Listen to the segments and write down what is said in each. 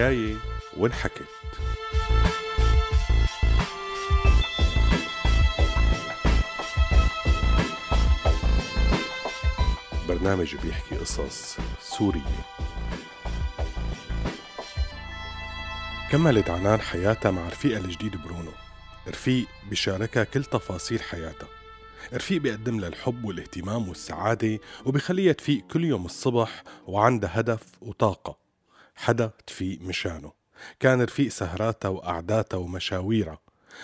الحكاية وانحكت. برنامج بيحكي قصص سورية. كملت عنان حياتها مع رفيقها الجديد برونو. رفيق بيشاركها كل تفاصيل حياتها. رفيق بيقدم لها الحب والاهتمام والسعادة وبخليها تفيق كل يوم الصبح وعندها هدف وطاقة. حدا تفيق مشانه. كان رفيق سهراتها وقعداتها ومشاويرها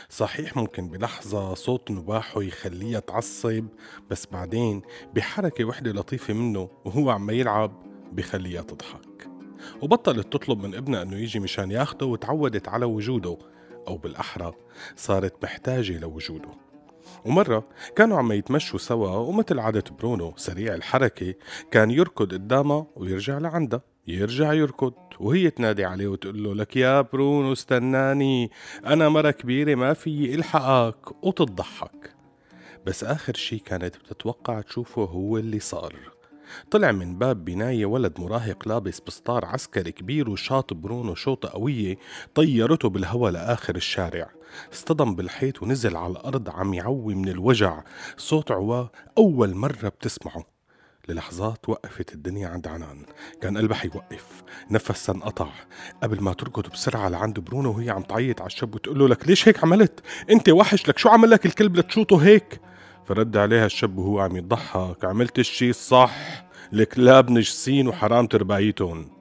صحيح ممكن بلحظة صوت نباحه يخليها تعصب بس بعدين بحركة وحدة لطيفة منه وهو عم يلعب بخليها تضحك. وبطلت تطلب من ابنها إنه يجي مشان ياخده وتعودت على وجوده أو بالأحرى صارت محتاجة لوجوده. ومرة كانوا عم يتمشوا سوا ومثل عادة برونو سريع الحركة كان يركض قدامها ويرجع لعندها. يرجع يركض وهي تنادي عليه وتقول له لك يا برونو استناني أنا مرة كبيرة ما في إلحقك. وتضحك. بس آخر شي كانت بتتوقع تشوفه هو اللي صار. طلع من باب بناية ولد مراهق لابس بسطار عسكري كبير وشاط برونو شوطة قوية طيرته بالهوا لآخر الشارع. اصطدم بالحيط ونزل على الأرض عم يعوي من الوجع. صوت عواه أول مرة بتسمعه. للحظات وقفت الدنيا عند عنان. كان قلبها حيوقف نفسها انقطع قبل ما تركض بسرعة لعند برونو وهي عم تعيط على الشاب وتقول له لك ليش هيك عملت؟ أنت وحش. لك شو عمل لك الكلب؟ لتشوطه هيك. فرد عليها الشاب وهو عم يضحك. عملت الشي الصح. الكلاب نجسين وحرام تربايتهم.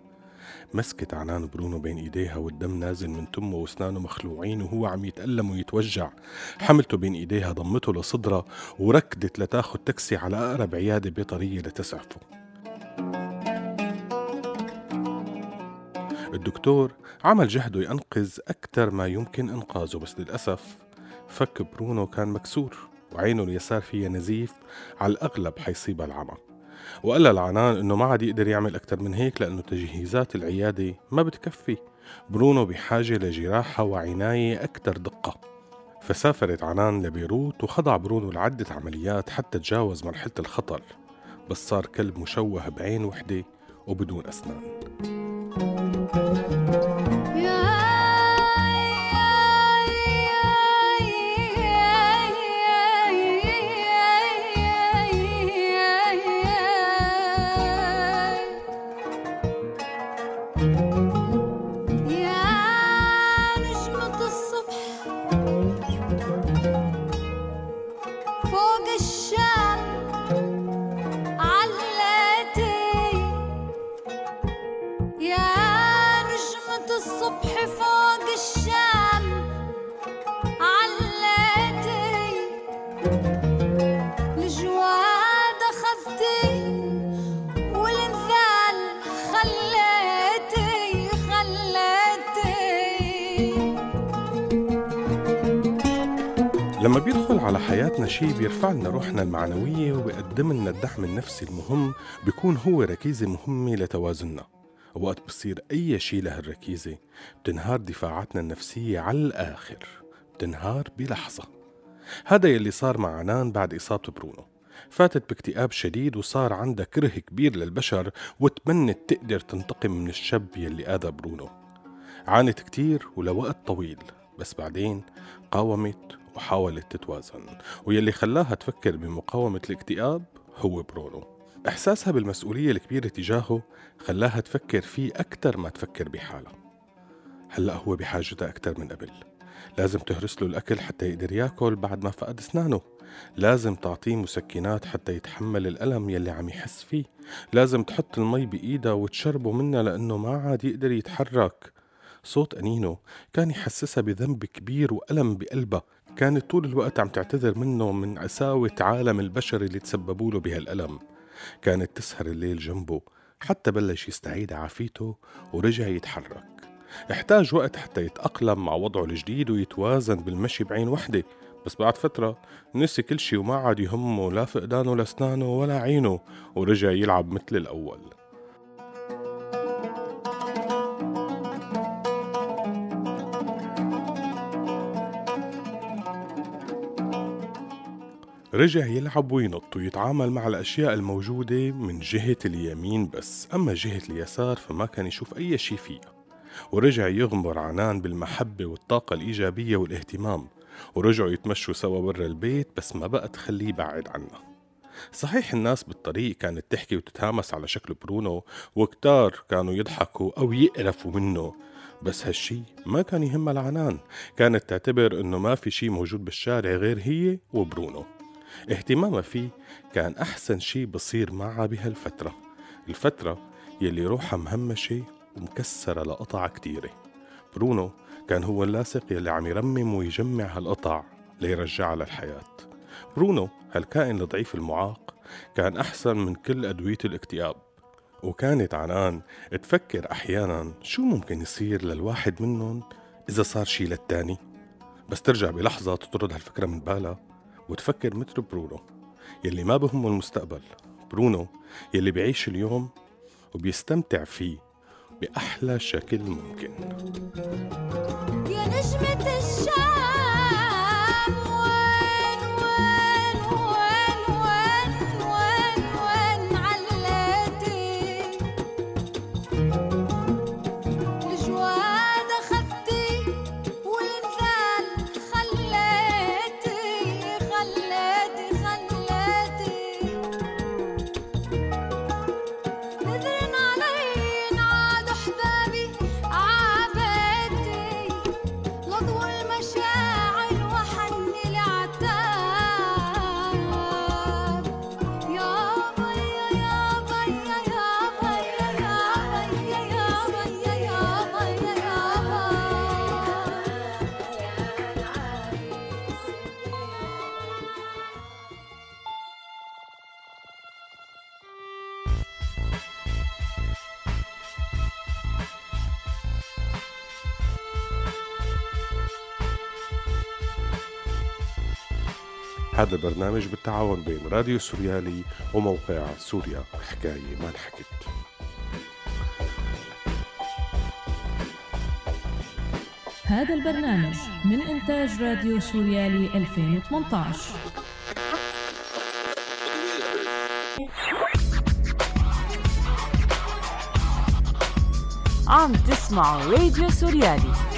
مسكت عنان برونو بين إيديها والدم نازل من تمه وأسنانه مخلوعين وهو عم يتألم ويتوجع. حملته بين إيديها ضمته لصدرها وركضت لتاخد تاكسي على أقرب عيادة بيطرية لتسعفه. الدكتور عمل جهده ينقذ أكثر ما يمكن إنقاذه بس للأسف فك برونو كان مكسور وعينه اليسار فيها نزيف على الأغلب حيصيبها العمى. وقال لعنان إنه ما عاد يقدر يعمل أكثر من هيك لأنه تجهيزات العيادة ما بتكفي. برونو بحاجة لجراحة وعناية أكثر دقة. فسافرت عنان لبيروت وخضع برونو لعدة عمليات حتى تجاوز مرحلة الخطر. بس صار كلب مشوه بعين وحدة وبدون أسنان. لما بيدخل على حياتنا شيء بيرفع لنا روحنا المعنوية وبيقدم لنا الدعم النفسي المهم بيكون هو ركيزة مهمة لتوازننا. وقت بصير أي شيء لهالركيزة بتنهار دفاعاتنا النفسية على الآخر بتنهار بلحظة. هذا يلي صار مع عنان بعد إصابة برونو. فاتت باكتئاب شديد وصار عندها كره كبير للبشر وتمنت تقدر تنتقم من الشاب يلي آذى برونو. عانت كتير ولوقت طويل بس بعدين قاومت وحاولت تتوازن. ويلي خلاها تفكر بمقاومة الاكتئاب هو برونو. إحساسها بالمسؤولية الكبيرة تجاهه خلاها تفكر فيه أكثر ما تفكر بحالها هلأ هو بحاجتها أكثر من قبل. لازم تهرس له الأكل حتى يقدر يأكل بعد ما فقد أسنانه. لازم تعطيه مسكنات حتى يتحمل الألم يلي عم يحس فيه. لازم تحط المي بإيدها وتشربه منها لأنه ما عاد يقدر يتحرك. صوت أنينو كان يحسسها بذنب كبير وألم بقلبها. كانت طول الوقت عم تعتذر منه من عساوة عالم البشر اللي تسببوا له بهالألم. كانت تسهر الليل جنبه حتى بلش يستعيد عافيته ورجع يتحرك. احتاج وقت حتى يتأقلم مع وضعه الجديد ويتوازن بالمشي بعين وحدة. بس بعد فترة نسي كل شي وما عاد يهمه لا فقدانه لأسنانه ولا عينه ورجع يلعب مثل الأول. رجع يلعب وينط ويتعامل مع الأشياء الموجودة من جهة اليمين بس أما جهة اليسار فما كان يشوف أي شي فيها. ورجع يغمر عنان بالمحبة والطاقة الإيجابية والاهتمام ورجعوا يتمشوا سوا برا البيت بس ما بقى تخليه بعد عنها صحيح الناس بالطريق كانت تحكي وتتهامس على شكل برونو وكتار كانوا يضحكوا أو يقرفوا منه بس هالشي ما كان يهمها العنان. كانت تعتبر إنه ما في شي موجود بالشارع غير هي وبرونو. اهتمامها فيه كان أحسن شي بصير معها بهالفترة الفترة. يلي روحها مهمشة ومكسرة لقطع كتيرة. برونو كان هو اللاصق يلي عم يرمم ويجمع هالقطع ليرجعها للحياة. برونو هالكائن الضعيف المعاق كان أحسن من كل أدوية الاكتئاب. وكانت عنان تفكر أحيانا شو ممكن يصير للواحد منهم إذا صار شي للتاني. بس ترجع بلحظة تطرد هالفكرة من بالها وتفكر مثل برونو يلي ما بهمه المستقبل. برونو يلي بيعيش اليوم وبيستمتع فيه بأحلى شكل ممكن. هذا البرنامج بالتعاون بين راديو سوريالي وموقع سوريا. حكاية ما انحكت. هذا البرنامج من إنتاج راديو سوريالي 2018 عم تسمعوا راديو سوريالي.